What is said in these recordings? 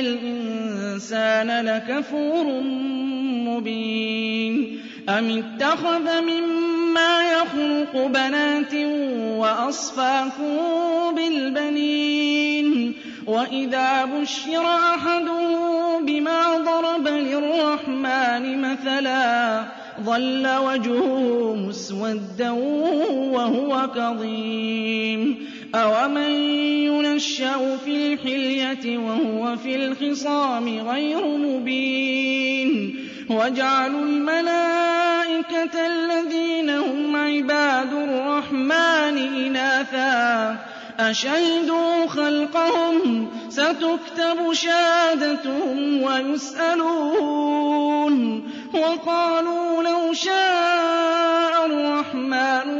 الإنسان لكفور مبين. أم اتخذ مما يخلق بنات وأصفاكم بالبنين؟ وإذا بشر أحدهم بما ضرب للرحمن مثلا ظل وجهه مسودا وهو كظيم. أومن ينشأ في الحلية وهو في الخصام غير مبين وجعلوا الملائكة الذين هم عباد الرحمن إناثا أشهدوا خلقهم ستكتب شهادتهم ويسألون وقالوا لو شاء الرحمن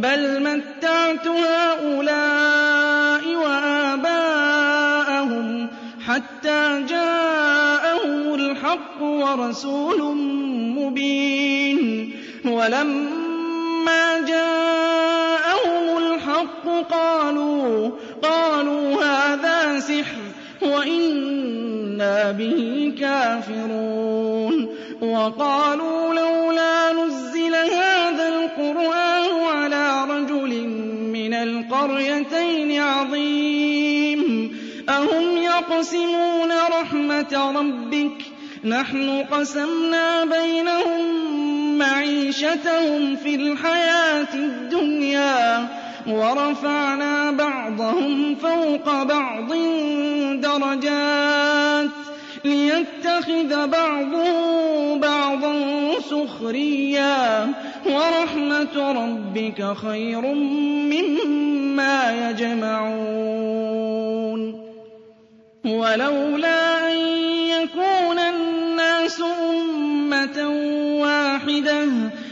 بل متعت هؤلاء وآباءهم حتى جاءهم الحق ورسول مبين. ولما جاءهم الحق قالوا قالوا هذا سحر وإنا به كافرون. وقالوا لولا نزل هذا القرآن من القريتين عظيم. أهم يقسمون رحمة ربك؟ نحن قسمنا بينهم معيشتهم في الحياة الدنيا ورفعنا بعضهم فوق بعض درجات. ليتخذ بعضهم بعضا سخريا ورحمة ربك خير مما يجمعون. ولولا أن يكون الناس أمة واحدة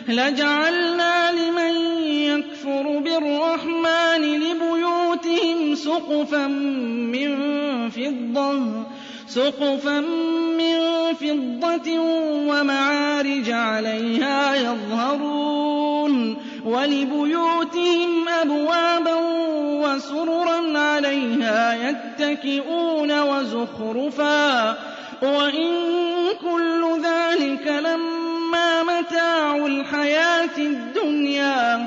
لجعلنا لمن يكفر بالرحمن لبيوتهم سقفا من فضة سقفا من فضة ومعارج عليها يظهرون ولبيوتهم أبوابا وسررا عليها يتكئون وزخرفا وإن كل ذلك لما متاع الحياة الدنيا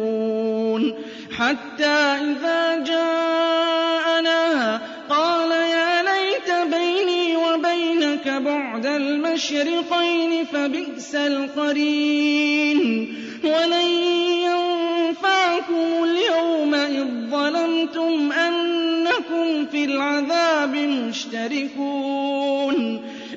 حَتَّىٰ إِذَا جَاءَنَا قَالَ يَا لَيْتَ بَيْنِي وَبَيْنَكَ بُعْدَ الْمَشْرِقَيْنِ فَبِئْسَ الْقَرِينُ وَلَن يَنفَعَكُمُ الْيَوْمَ إِذ ظَّلَمْتُمْ أَنَّكُمْ فِي الْعَذَابِ مُشْتَرِكُونَ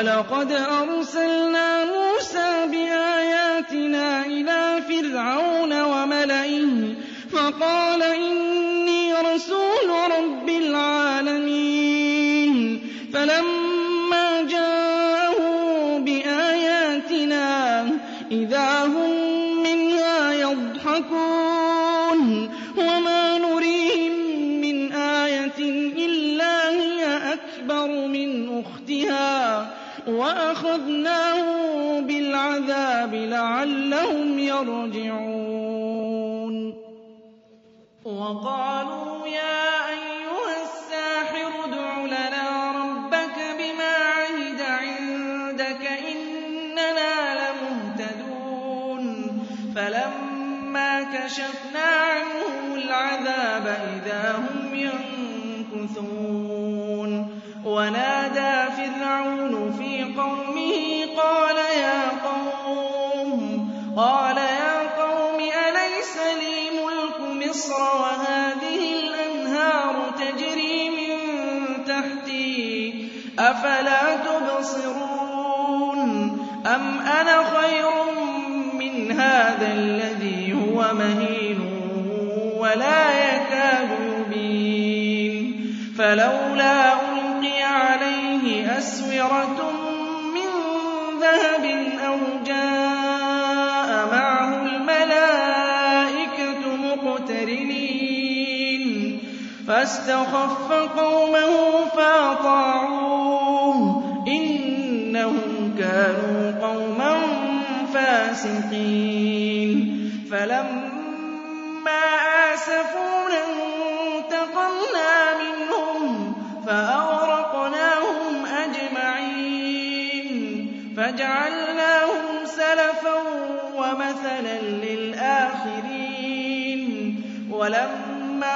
وَلَقَدْ أَرْسَلْنَا مُوسَىٰ بِآيَاتِنَا إِلَىٰ فِرْعَوْنَ وَمَلَئِهِ فَقَالَ إِنِّي رَسُولُ رَبِّ الْعَالَمِينَ وَأَخَذْنَاهُم بِالْعَذَابِ لَعَلَّهُمْ يَرْجِعُونَ. وَقَالُوا يَا أَيُّهَ السَّاحِرُ ادْعُ لَنَا رَبَّكَ بِمَا عَهِدَ عِندَكَ إِنَّنَا لَمُهْتَدُونَ. فَلَمَّا كَشَفْنَا عَنْهُمُ الْعَذَابَ إِذَا هُمْ يَنكُثُونَ. وَنَادَىٰ فِرْعَوْنُ فِي قَوْمِهِ مِصْرَ وَهَٰذِهِ الْأَنْهَارُ تَجْرِي مِن تَحْتِي أَفَلَا تُبْصِرُونَ؟ أَمْ أَنَا خَيْرٌ مِّنْ هَٰذَا الَّذِي هُوَ مَهِينٌ وَلَا يَكَادُ يُبِينُ؟ فَلَوْلَا أُلْقِيَ عَلَيْهِ أَسْوِرَةٌ مِّن ذَهَبٍ أَوْ جَاءَ فَاسْتَخَفَّ قَوْمَهُ فَأَطَاعُوهُ ۚ إِنَّهُمْ كَانُوا قَوْمًا فَاسِقِينَ. فَلَمَّا آسَفُونَا انتَقَمْنَا مِنْهُمْ فَأَغْرَقْنَاهُمْ أَجْمَعِينَ. فَجَعَلْنَاهُمْ سَلَفًا وَمَثَلًا لِّلْآخِرِينَ. وَلَمَّا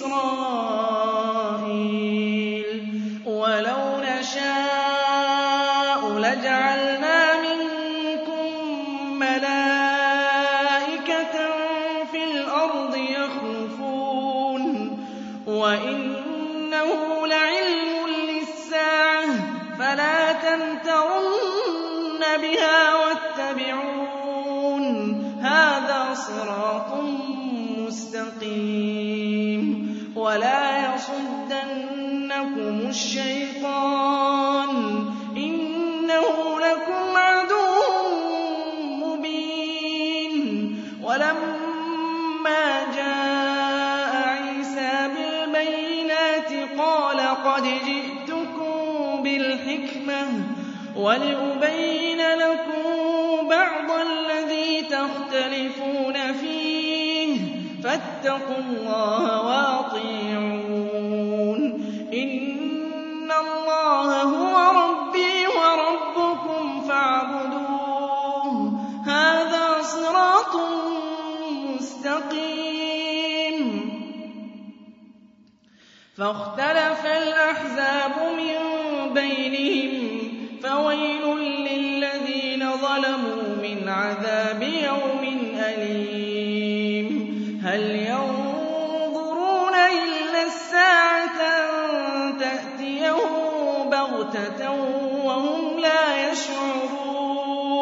إِسْرَائِيلَ. وَلَوْ نَشَاءُ لَجَعَلْنَا مِنكُم مَّلَائِكَةً فِي الْأَرْضِ يَخْلُفُونَ ۖ. وَإِنَّهُ لَعِلْمٌ لِّلسَّاعَةِ فَلَا تَمْتَرُنَّ بِهَا وَاتَّبِعُونِ ۚ. هَٰذَا صِرَاطٌ مُّسْتَقِيمٌ. الشَّيْطَانُ ۖ. إِنَّهُ لَكُمْ عَدُوٌّ مُّبِينٌ. وَلَمَّا جَاءَ عِيسَىٰ بِالْبَيِّنَاتِ قَالَ قَدْ جِئْتُكُم بِالْحِكْمَةِ وَلِأُبَيِّنَ لَكُم بَعْضَ الَّذِي تَخْتَلِفُونَ فِيهِ ۖ. فَاتَّقُوا اللَّهَ بَغْتَةً وَهُمْ لَا يَشْعُرُونَ.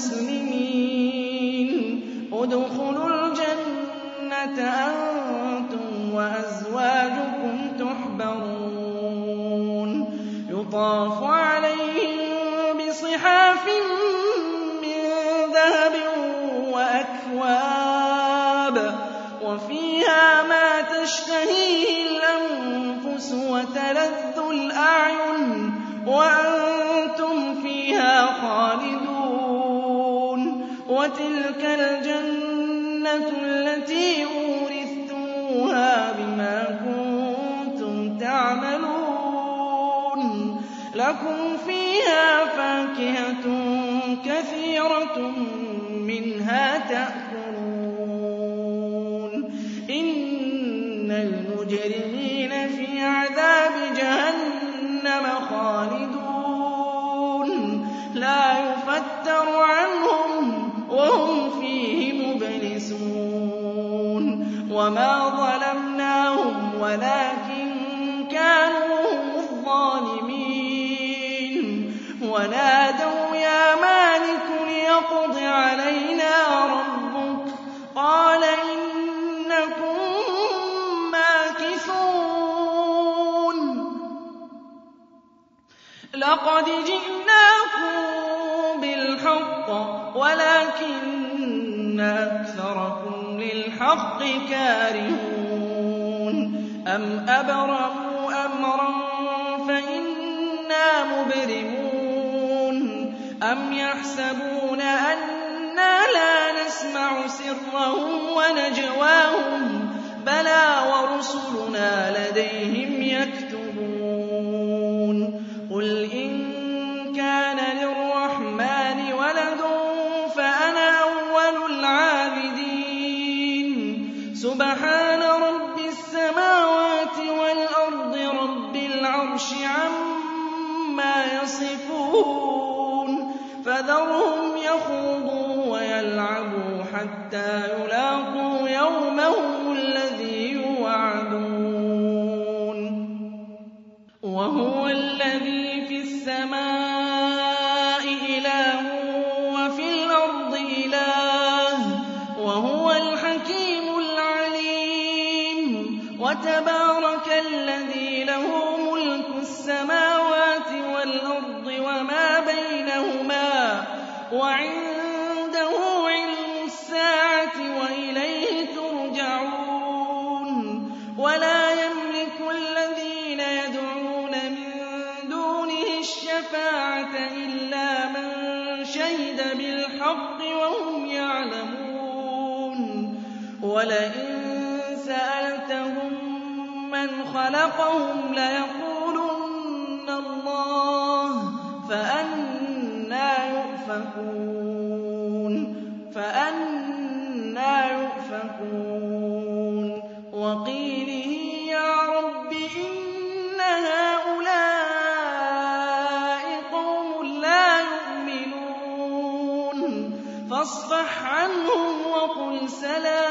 مُسْلِمِينَ ادْخُلُوا الْجَنَّةَ أَنتُمْ وَأَزْوَاجُكُمْ تُحْبَرُونَ. يُطَافُ عَلَيْهِم بِصِحَافٍ مِّن ذَهَبٍ وَأَكْوَابٍ وَفِيهَا مَا تَشْتَهِيهِ الْأَنفُسُ وَتِلْكَ الْجَنَّةُ الَّتِي أُورِثْتُمُوهَا بِمَا كُنتُمْ تَعْمَلُونَ. لَكُمْ فِيهَا فَاكِهَةٌ كَثِيرَةٌ مِّنْهَا تَأْكُلُونَ وَمَا ظَلَمْنَاهُمْ وَلَٰكِن كَانُوا هُمُ الظَّالِمِينَ وَنَادَوْا يَا مَالِكُ لِيَقْضِ عَلَيْنَا رَبُّكَ ۖ قَالَ إِنَّكُم مَّاكِثُونَ لَقَدْ جِئْنَاكُم بِالْحَقِّ وَلَٰكِنَّ بِالْحَقِّ كَارِهُونَ. أَمْ أَبْرَمُوا أَمْرًا فَإِنَّا مُبْرِمُونَ. أَمْ يَحْسَبُونَ أَنَّا لَا نَسْمَعُ سِرَّهُمْ وَنَجْوَاهُم. بَلَىٰ وَرُسُلُنَا لَدَيْهِمْ عَمَّا يَصِفُونَ فَذَرْهُمْ يَخُوضُوا وَيَلْعَبُوا حَتَّىٰ يُلَاقُوا يَوْمَهُمُ الَّذِي يُوعَدُونَ. وَهُوَ الَّذِي فِي السَّمَاءِ إِلَٰهٌ وَفِي الْأَرْضِ إِلَٰهٌ ۚ وَهُوَ الْحَكِيمُ الْعَلِيمُ. وَعِندَهُ عِلْمُ السَّاعَةِ وَإِلَيْهِ تُرْجَعُونَ. وَلَا يَمْلِكُ الَّذِينَ يَدْعُونَ مِن دُونِهِ الشَّفَاعَةَ إِلَّا مَن شَهِدَ بِالْحَقِّ وَهُمْ يَعْلَمُونَ. وَلَئِن سَأَلْتَهُم مَّنْ خَلَقَهُمْ لَيَقُولُنَّ اللَّهُ ۖ فَأَنَّىٰ يُؤْفَكُونَ وَقِيلِهِ يَا رَبِّ إِنَّ هَٰؤُلَاءِ قَوْمٌ لَّا يُؤْمِنُونَ فَاصْفَحْ عَنْهُمْ وَقُلْ سَلَامٌ.